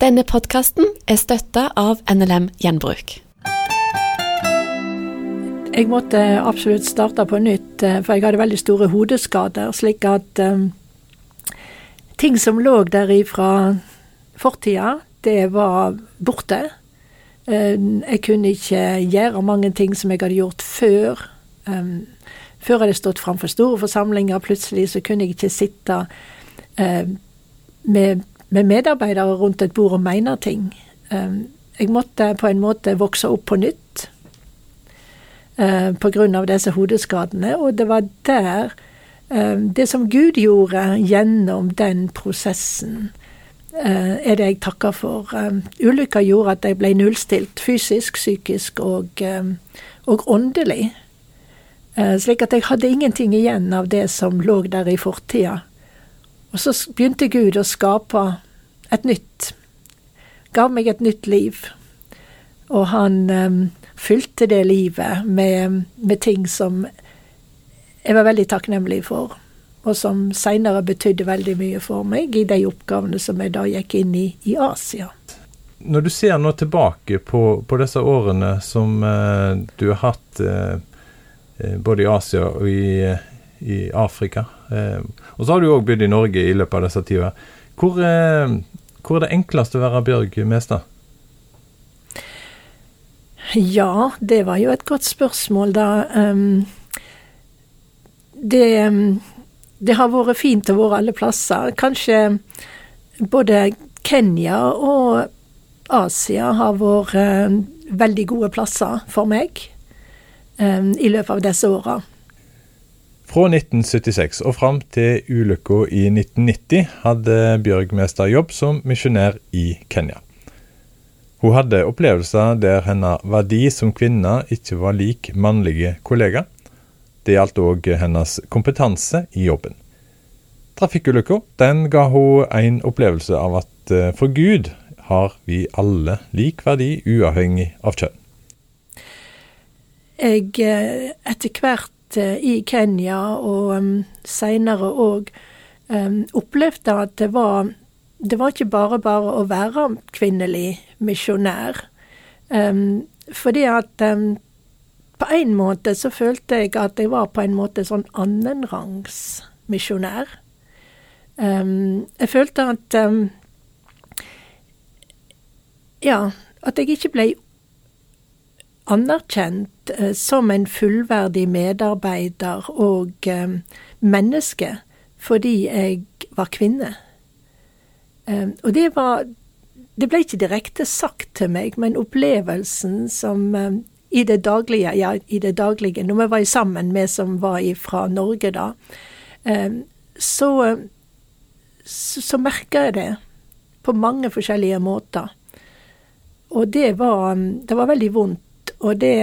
Denne podkasten er støtta av NLM Gjenbruk. Jeg måtte absolutt starte på nytt, eh, for jeg hadde veldig store hodeskader. Slik at um, ting som lå der ifra fortida, det var borte. Uh, jeg kunne ikke gjøre mange ting som jeg hadde gjort før. Um, før jeg hadde stått framfor store forsamlinger, plutselig så kunne jeg ikke sitte med med medarbeidere rundt et bord og mener ting. Ehm, jeg måtte på en måte vokse opp på nytt uh, pga. disse hodeskadene, og det var der ehm, Det som Gud gjorde gjennom den prosessen, eh, er det jeg takker for. Um, ulykka gjorde at jeg ble nullstilt fysisk, psykisk og, og åndelig. Eh, slik at jeg hadde ingenting igjen av det som lå der i fortida. Og så begynte Gud å skape et nytt. Gav meg et nytt liv. Og han um, fylte det livet med, med, ting som jeg var veldig takknemlig for, og som seinere betydde veldig mye for meg i de oppgavene som jeg da gikk inn i i Asia. Når du ser nå tilbake på, på disse årene som uh, du har hatt uh, både i Asia og i, i Afrika, uh, og så har du òg bodd i Norge i løpet av disse tida. Hvor, hvor er det enklest å være Bjørg Mestad? Ja, det var jo et godt spørsmål, da. Um, det, det, har vært fint å være alle plasser. Kanskje både Kenya og Asia har vært um, veldig gode plasser for meg i løpet av disse åra. Fra 1976 og fram til ulykka i 1990 hadde Bjørg Mestad jobb som misjonær i Kenya. Hun hadde opplevelser der hennes verdi som kvinne ikke var lik mannlige kollegaer. Det gjaldt òg hennes kompetanse i jobben. Trafikkulykka ga hun en opplevelse av at eh, for Gud har vi alle lik verdi, uavhengig av kjønn. Jeg eh, etter hvert Eh, i Kenya, og um, seinere òg um, opplevde at det var det var ikke bare bare å være kvinnelig misjonær. Um, fordi at på en måte så følte jeg at jeg var på en måte sånn annenrangs misjonær. Jeg følte at Ja, at jeg ikke ble anerkjent eh, som en fullverdig medarbeider og eh, menneske fordi jeg var kvinne. Eh, og det var Det ble ikke direkte sagt til meg, men opplevelsen som i det daglige, ja, i det daglige, når vi var sammen, vi som var fra Norge da, så, så, så merka jeg det på mange forskjellige måter. Og det var, det var veldig vondt og det,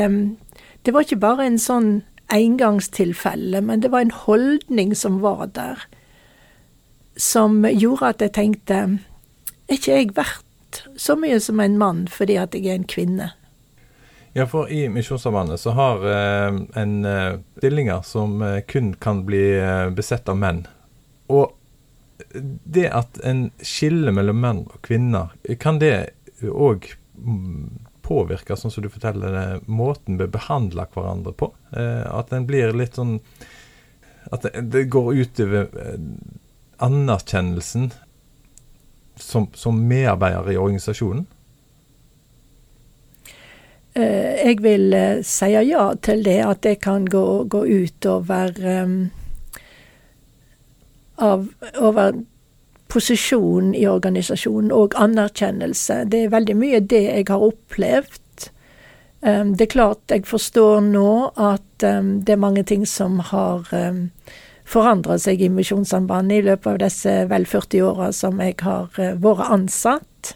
det var ikke bare en sånn engangstilfelle, men det var en holdning som var der, som gjorde at jeg tenkte Er ikke jeg verdt så mye som en mann fordi at jeg er en kvinne? Ja, for i Misjonssambandet så har eh, en eh, stillinger som eh, kun kan bli eh, besett av menn. Og det at en skiller mellom menn og kvinner, kan det òg påvirker, sånn som du forteller det, måten vi behandler hverandre på. Eh, at en blir litt sånn At det, går utover eh, anerkjennelsen som, som medarbeider i organisasjonen. Eh, jeg vil si ja til det, at det kan gå, gå utover um, av, over posisjon i organisasjonen og anerkjennelse. Det er veldig mye det jeg har opplevd. Um, det er klart jeg forstår nå at um, det er mange ting som har um, forandra seg i Misjonssambandet i løpet av disse vel 40 åra som jeg har uh, vært ansatt.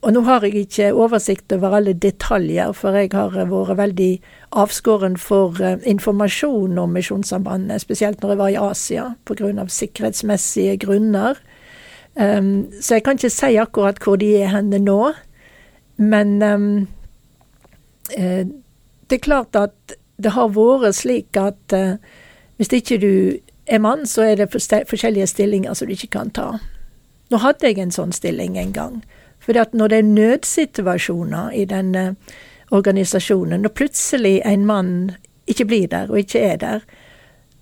Og nå har jeg ikke oversikt over alle detaljer, for jeg har vært veldig avskåren for uh, informasjon om Misjonssambandet, spesielt når jeg var i Asia, pga. sikkerhetsmessige grunner. Um, så jeg kan ikke si akkurat hvor de er henne nå. Men um, uh, det er klart at det har vært slik at uh, hvis ikke du er mann, så er det forskjellige stillinger som du ikke kan ta. Nå hadde jeg en sånn stilling en gang. For når det er nødsituasjoner i denne organisasjonen, når plutselig en mann ikke blir der og ikke er der,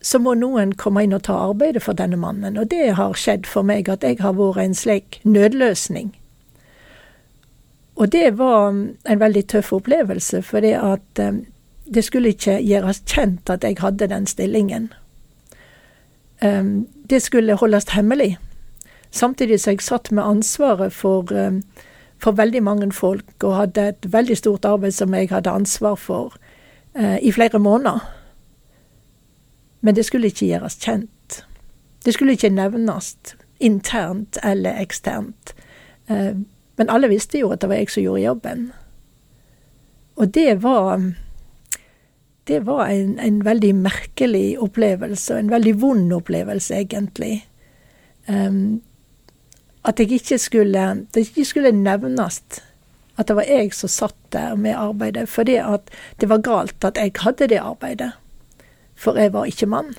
så må noen komme inn og ta arbeidet for denne mannen. Og det har skjedd for meg at jeg har vært en slik nødløsning. Og det var en veldig tøff opplevelse, for det um, det skulle ikke gjøres kjent at jeg hadde den stillingen. Um, det skulle holdes hemmelig. Samtidig som jeg satt med ansvaret for, um, for, veldig mange folk, og hadde et veldig stort arbeid som jeg hadde ansvar for eh, i flere måneder. Men det skulle ikke gjøres kjent. Det skulle ikke nevnes internt eller eksternt. Eh, men alle visste jo at det var jeg som gjorde jobben. Og det var det var en, en, veldig merkelig opplevelse, en veldig vond opplevelse, egentlig. Um, at jeg ikke skulle, det ikke skulle nevnes at det var jeg som satt der med arbeidet, fordi at det var galt at jeg hadde det arbeidet. For jeg var ikke mann.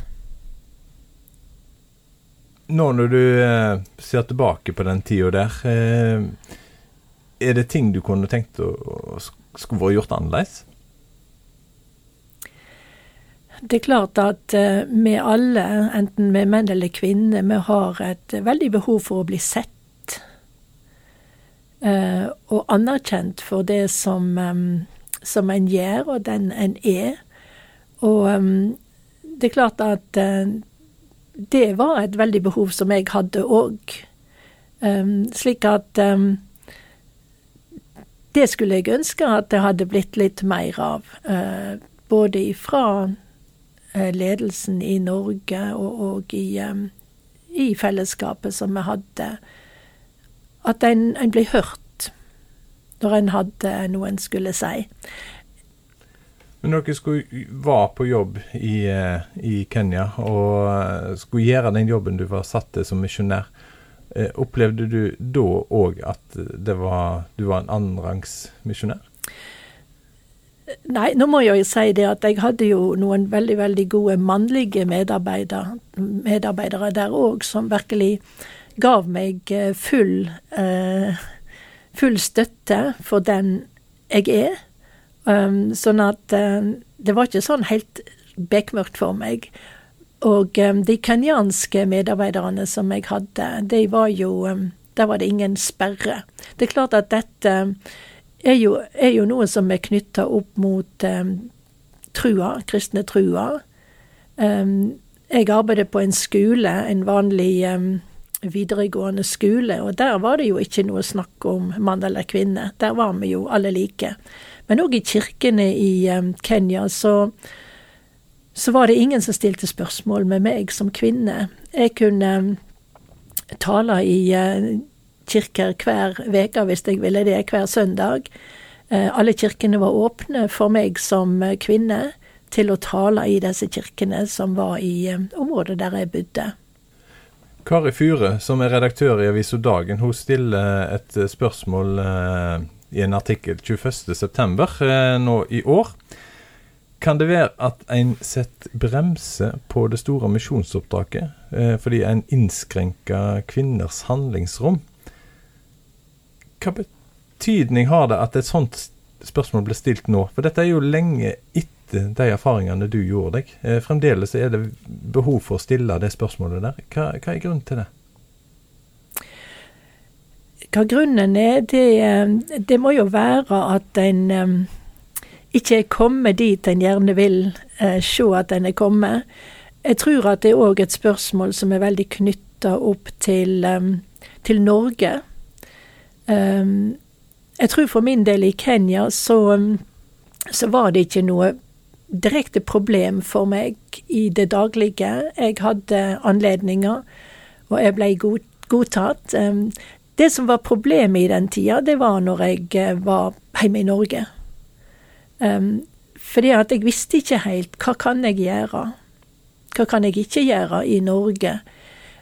Nå når du eh, ser tilbake på den tida der, eh, er det ting du kunne tenkt å, å skulle vært gjort annerledes? Det er klart at eh, vi alle, enten vi er menn eller kvinner, vi har et veldig behov for å bli sett. Uh, og anerkjent for det som, som en gjør, og den en er. Og det er klart at uh, det var et veldig behov som jeg hadde òg. Slik at det skulle jeg ønske at det hadde blitt litt mer av. Uh, både ifra ledelsen i Norge og, og i, i, fellesskapet som vi hadde. At en, en ble hørt når en hadde noe en skulle si. Men dere skulle var på jobb i, i Kenya og skulle gjøre den jobben du var satt til som misjonær. Eh, opplevde du da òg at var, du var en annenrangs misjonær? Nei, nå må jeg jo si det at jeg hadde jo noen veldig, veldig gode mannlige medarbeidere, medarbeidere der òg, som virkelig gav meg eh, full, uh, full støtte for den jeg er. Um, sånn at uh, det var ikke sånn helt bekmørkt for meg. Og um, de kenyanske medarbeiderne som jeg hadde, de var jo um, Der var det ingen sperre. Det er klart at dette er jo, er jo noe som er knytta opp mot um, trua, kristne trua. jeg arbeider på en skole, en vanlig videregående skole, og der var det jo ikke noe snakk om mann eller kvinne. Der var vi jo alle like. Men òg i kirkene i Kenya så så var det ingen som stilte spørsmål med meg som kvinne. Jeg kunne um, tale i uh, kirker hver uke hvis jeg ville det, hver søndag. Alle kirkene var åpne for meg som kvinne til å tale i disse kirkene som var i området der jeg bodde. Kari Fure, som er redaktør i Avisa Dagen, hun stiller et spørsmål i en artikkel 21.9. nå i år. Kan det være at en setter bremse på det store misjonsoppdraget eh, fordi en innskrenker kvinners handlingsrom? Hva betydning har det at et sånt spørsmål blir stilt nå? For dette er jo lenge etter de erfaringene du gjorde deg. Eh, fremdeles er det behov for å stille det spørsmålet der. Hva, hva er grunnen til det? Hva grunnen er, det, eh, det må jo være at en eh, ikke er kommet dit en gjerne vil eh, se at en er kommet. Jeg tror at det er òg et spørsmål som er veldig knytta opp til, til Norge. Jeg tror for min del i Kenya så, så var det ikke noe direkte problem for meg i det daglige. Jeg hadde anledninger, og jeg ble godtatt. Det som var problemet i den tida, det var når jeg uh, var hjemme i Norge. Fordi at jeg visste ikke helt hva kan jeg gjøre. Hva kan jeg ikke gjøre i Norge?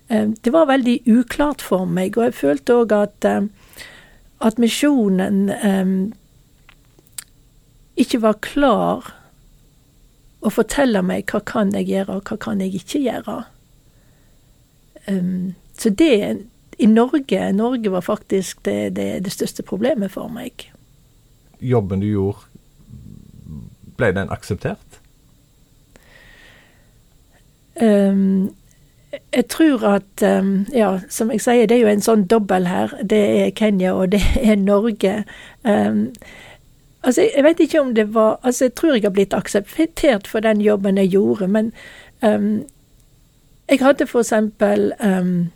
Det var veldig uklart for meg, og jeg følte òg at, um, at misjonen ikke var klar å fortelle meg hva kan jeg gjøre, og hva kan jeg ikke gjøre. så det i Norge Norge var faktisk det, det, det største problemet for meg. Jobben du gjorde, ble den akseptert? Um, jeg tror at um, Ja, som jeg sier, det er jo en sånn dobbel her. Det er Kenya, og det er Norge. Um, altså, jeg vet ikke om det var Altså, jeg tror jeg har blitt akseptert for den jobben jeg gjorde, men um, jeg hadde for eksempel um,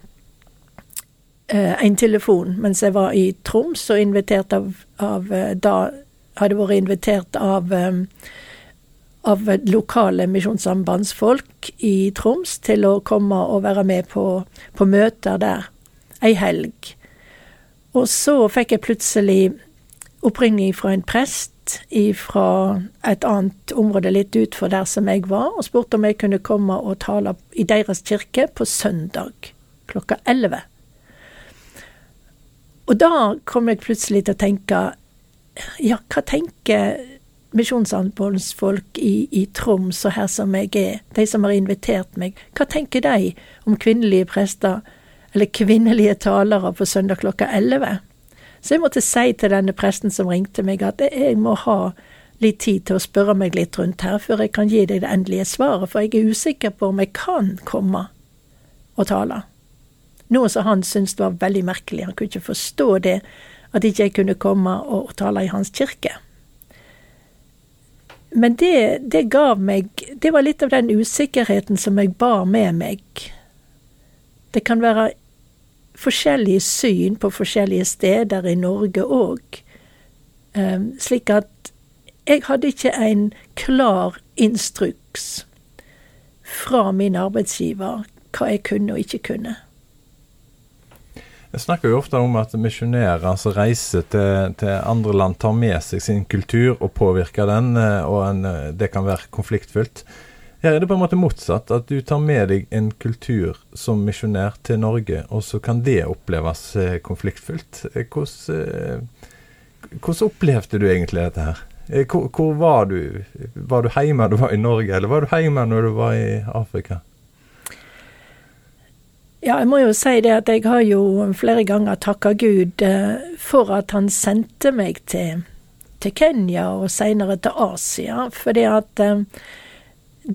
en telefon mens jeg var i Troms, og invitert av, av eh, Da hadde vært invitert av um, av lokale misjonssambandsfolk i Troms til å komme og være med på, på møter der ei helg. Og så fikk jeg plutselig oppringning fra en prest fra et annet område litt utfor der som jeg var, og spurte om jeg kunne komme og tale i deres kirke på søndag klokka elleve. Og da kom jeg plutselig til å tenke ja, hva tenker misjonssambandsfolk i, i Troms og her som jeg er, de som har invitert meg, hva tenker de om kvinnelige prester eller kvinnelige talere på søndag klokka elleve? Så jeg måtte si til denne presten som ringte meg, at jeg må ha litt tid til å spørre meg litt rundt her før jeg kan gi deg det endelige svaret, for jeg er usikker på om jeg kan komme og tale. Noe som han syntes var veldig merkelig, han kunne ikke forstå det, at ikke jeg kunne komme og tale i hans kirke. Men det, det gav meg Det var litt av den usikkerheten som jeg bar med meg. Det kan være forskjellige syn på forskjellige steder i Norge òg. Ehm, slik at jeg hadde ikke en klar instruks fra min arbeidsgiver hva jeg kunne og ikke kunne. Jeg snakker jo ofte om at misjonærer som reiser til, til, andre land, tar med seg sin kultur og påvirker den, eh, og en, eh, det kan være konfliktfylt. Her er det på en måte motsatt, at du tar med deg en kultur som misjonær til Norge, og så kan det oppleves eh, konfliktfylt. Hvordan, hvordan opplevde du egentlig dette her? Hvor, hvor var du? Var du hjemme da du var i Norge, eller var du hjemme når du var i Afrika? Ja, jeg må jo si det at jeg har jo flere ganger takka Gud eh, for at han sendte meg til, til Kenya og seinere til Asia, fordi at eh,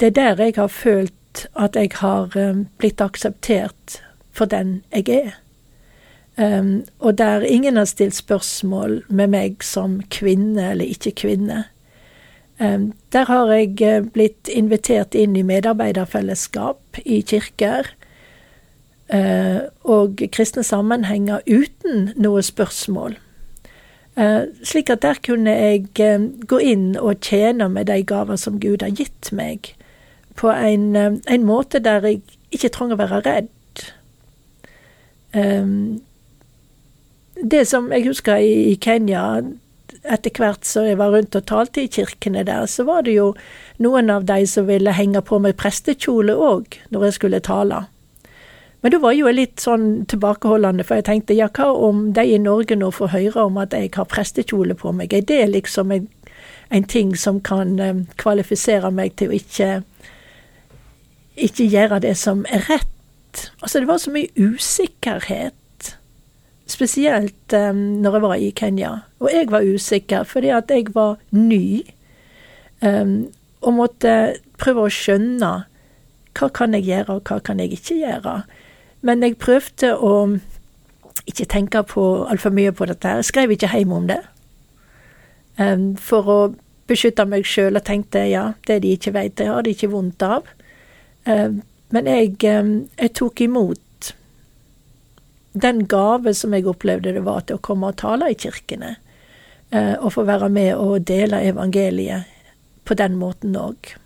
det er der jeg har følt at jeg har eh, blitt akseptert for den jeg er. Um, og der ingen har stilt spørsmål med meg som kvinne eller ikke kvinne. Um, der har jeg blitt invitert inn i medarbeiderfellesskap i kirker uh, og kristne sammenhenger uten noe spørsmål. Uh, slik at der kunne jeg uh, gå inn og tjene med de gaver som Gud har gitt meg, på en, en måte der jeg ikke trenger å være redd. Det som jeg husker i Kenya, etter hvert som jeg var rundt og talte i kirkene der, så var det jo noen av de som ville henge på meg prestekjole òg når jeg skulle tale. Men da var jeg jo litt sånn tilbakeholdende, for jeg tenkte ja, hva om de i Norge nå får høre om at jeg har prestekjole på meg? Er det liksom en, en ting som kan um, kvalifisere meg til å ikke, ikke gjøre det som er rett? Altså, det var så mye usikkerhet. Spesielt um, når jeg var i Kenya. Og jeg var usikker fordi at jeg var ny. Um, og måtte prøve å skjønne hva kan jeg gjøre, og hva kan jeg ikke gjøre. Men jeg prøvde å ikke tenke altfor mye på dette. Jeg skrev ikke hjem om det. Um, for å beskytte meg sjøl og tenkte ja, det de ikke vet, det har de ikke vondt av. Um, men jeg, um, jeg, tok imot den gave som jeg opplevde det var til å komme og tale i kirkene. Uh, og få være med og dele evangeliet på den måten òg.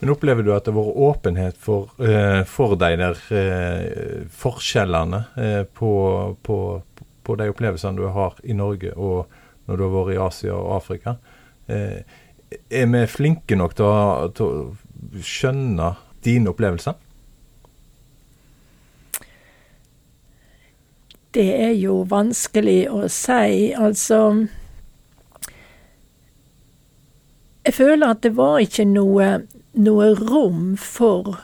Men opplever du at det har vært åpenhet for, for de der forskjellene på, på, på, de opplevelsene du har i Norge og når du har vært i Asia og Afrika? er vi flinke nok til å skjønne dine opplevelser? Det er jo vanskelig å si. Altså Jeg føler at det var ikke noe noe rom for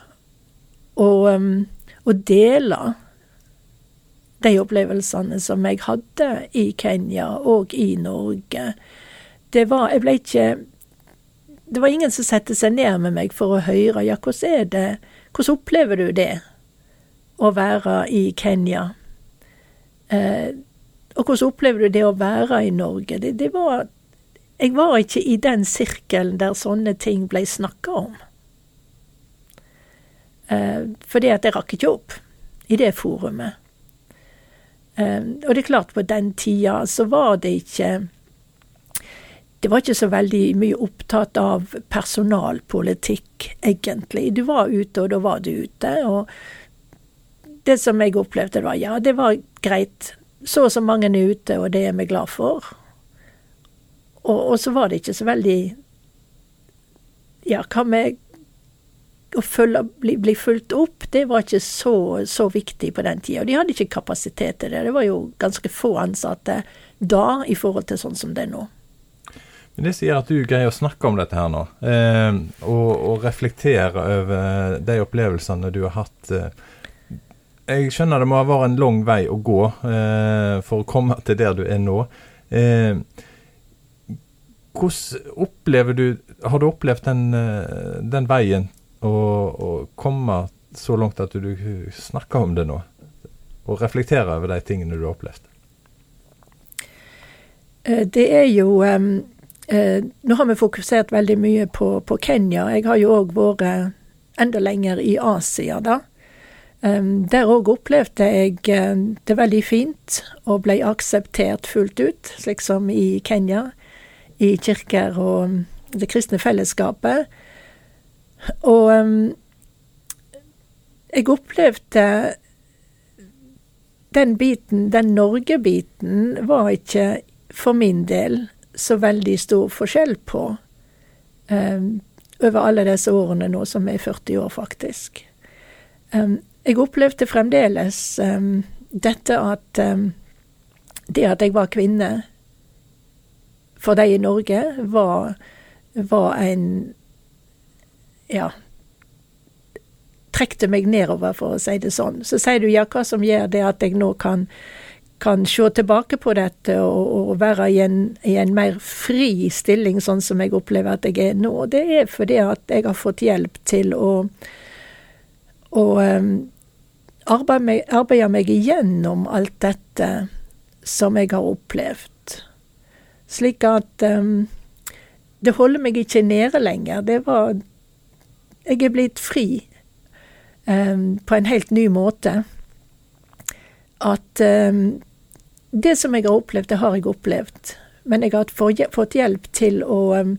å, um, å dele de opplevelsene som jeg hadde i Kenya og i Norge. Var Jeg ble ikke Det var ingen som satte seg ned med meg for å høre ja, hvordan er det Hvordan opplever du det å være i Kenya? Eh, og hvordan opplever du det å være i Norge? Det, det var Jeg var ikke i den sirkelen der sånne ting ble snakka om. Eh, fordi at jeg rakk ikke opp i det forumet. Eh, og det er klart, på den tida så var det ikke Det var ikke så veldig mye opptatt av personalpolitikk, egentlig. Du var ute, og da var du ute. Og det som jeg opplevde, var ja, det var greit. Så og så mange er ute, og det er vi glad for. Og, og så var det ikke så veldig Ja, hva med å følge, bli, bli, fulgt opp, det var ikke så, så viktig på den tida. Og de hadde ikke kapasitet til det. Det var jo ganske få ansatte da i forhold til sånn som det er nå. Det sier at du greier å snakke om dette her nå, eh, og, og, reflektere over de opplevelsene du har hatt. Eh. Jeg skjønner det må ha vært en lang vei å gå eh, for å komme til der du er nå. Eh, hvordan opplever du Har du opplevd den, eh, den veien å, komme så langt at du snakker om det nå, og reflekterer over de tingene du har opplevd? Eh, det er jo um, uh, Nå har vi fokusert veldig mye på, på Kenya. Jeg har jo òg vært enda lenger i Asia, da. Um, der òg opplevde jeg uh, det veldig fint, og ble akseptert fullt ut, slik som i Kenya. I kirker og det kristne fellesskapet. Og um, jeg opplevde den biten, den Norge-biten, var ikke for min del så veldig stor forskjell på um, over alle disse årene nå, som er 40 år, faktisk. Um, jeg opplevde fremdeles um, dette at det at jeg var kvinne for de i Norge, var, var en ja, trekte meg nedover, for å si det sånn. Så sier du ja, hva som gjør det at jeg nå kan, kan se tilbake på dette og, og være i en, i en, mer fri stilling, sånn som jeg opplever at jeg er nå. Det er fordi at jeg har fått hjelp til å, å um, arbeide, meg, arbeide meg igjennom alt dette som jeg har opplevd. Slik at um, det holder meg ikke nede lenger. Det var jeg er blitt fri um, på en helt ny måte. At um, det som jeg har opplevd, det har jeg opplevd. Men jeg har fått hjelp til å, um,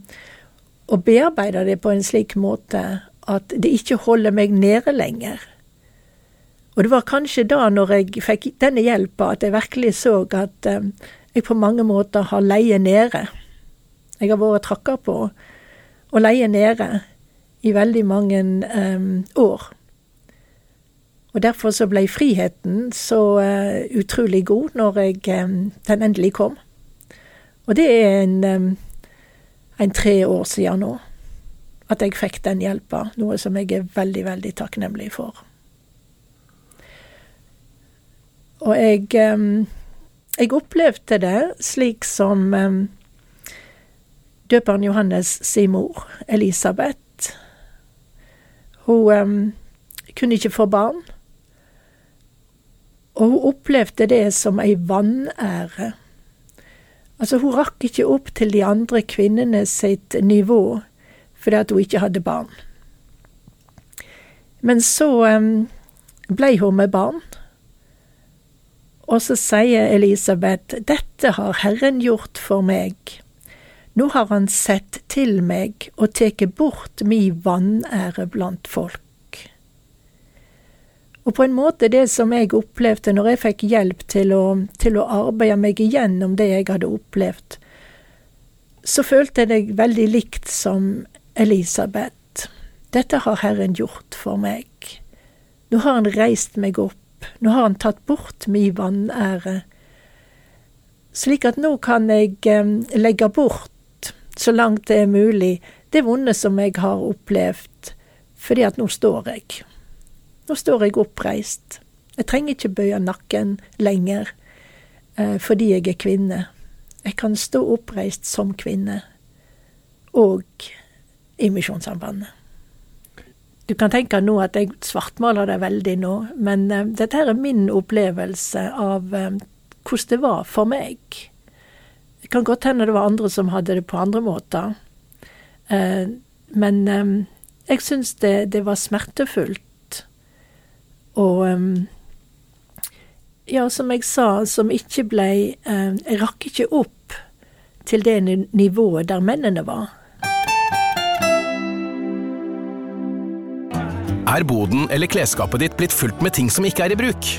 å bearbeide det på en slik måte at det ikke holder meg nede lenger. Og det var kanskje da, når jeg fikk denne hjelpa, at jeg virkelig så at um, jeg på mange måter har leie nede. Jeg har vært trakka på å leie nede i veldig mange um, år. Og derfor så ble friheten så uh, utrolig god når jeg, um, den endelig kom. Og det er en, um, en tre år siden nå at jeg fikk den hjelpa, noe som jeg er veldig, veldig takknemlig for. Og jeg, jeg opplevde det slik som døperen Johannes sin mor, Elisabeth, hun kunne ikke få barn. Og hun opplevde det som ei vanære. Altså, hun rakk ikke opp til de andre kvinnene sitt nivå fordi at hun ikke hadde barn. Men så ble hun med barn. Og så sier Elisabeth, dette har Herren gjort for meg. Nå har han sett til meg og tatt bort mi vanære blant folk. Og på en måte det som jeg opplevde når jeg fikk hjelp til å, til å arbeide meg igjennom det jeg hadde opplevd, så følte jeg det veldig likt som Elisabeth. Dette har Herren gjort for meg. Nå har Han reist meg opp, nå har Han tatt bort mi vanære, slik at nå kan jeg eh, legge bort så langt det er mulig, det vonde som jeg har opplevd, fordi at nå står jeg. Nå står jeg oppreist. Jeg trenger ikke bøye nakken lenger eh, fordi jeg er kvinne. Jeg kan stå oppreist som kvinne, og i Misjonssambandet. Du kan tenke nå at jeg svartmaler det veldig nå, men eh, dette er min opplevelse av eh, hvordan det var for meg. Det kan godt hende det var andre som hadde det på andre måter. Uh, men um, jeg syns det, det, var smertefullt. Og ja, som jeg sa, som ikke ble Jeg rakk ikke opp til det nivået der mennene var. Er boden eller klesskapet ditt blitt fullt med ting som ikke er i bruk?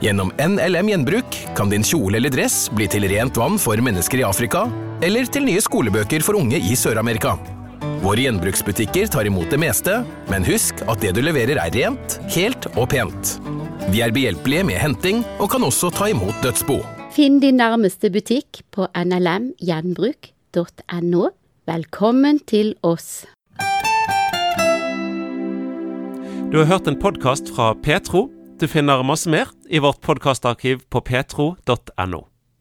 Gjennom NLM Gjenbruk kan din kjole eller dress bli til rent vann for mennesker i Afrika, eller til nye skolebøker for unge i Sør-Amerika. Våre gjenbruksbutikker tar imot det meste, men husk at det du leverer er rent, helt og pent. Vi er behjelpelige med henting, og kan også ta imot dødsbo. Finn din nærmeste butikk på nlmgjenbruk.no. Velkommen til oss. Du har hørt en podkast fra Petro. Du finner masse mer i vårt podkastarkiv på petro.no.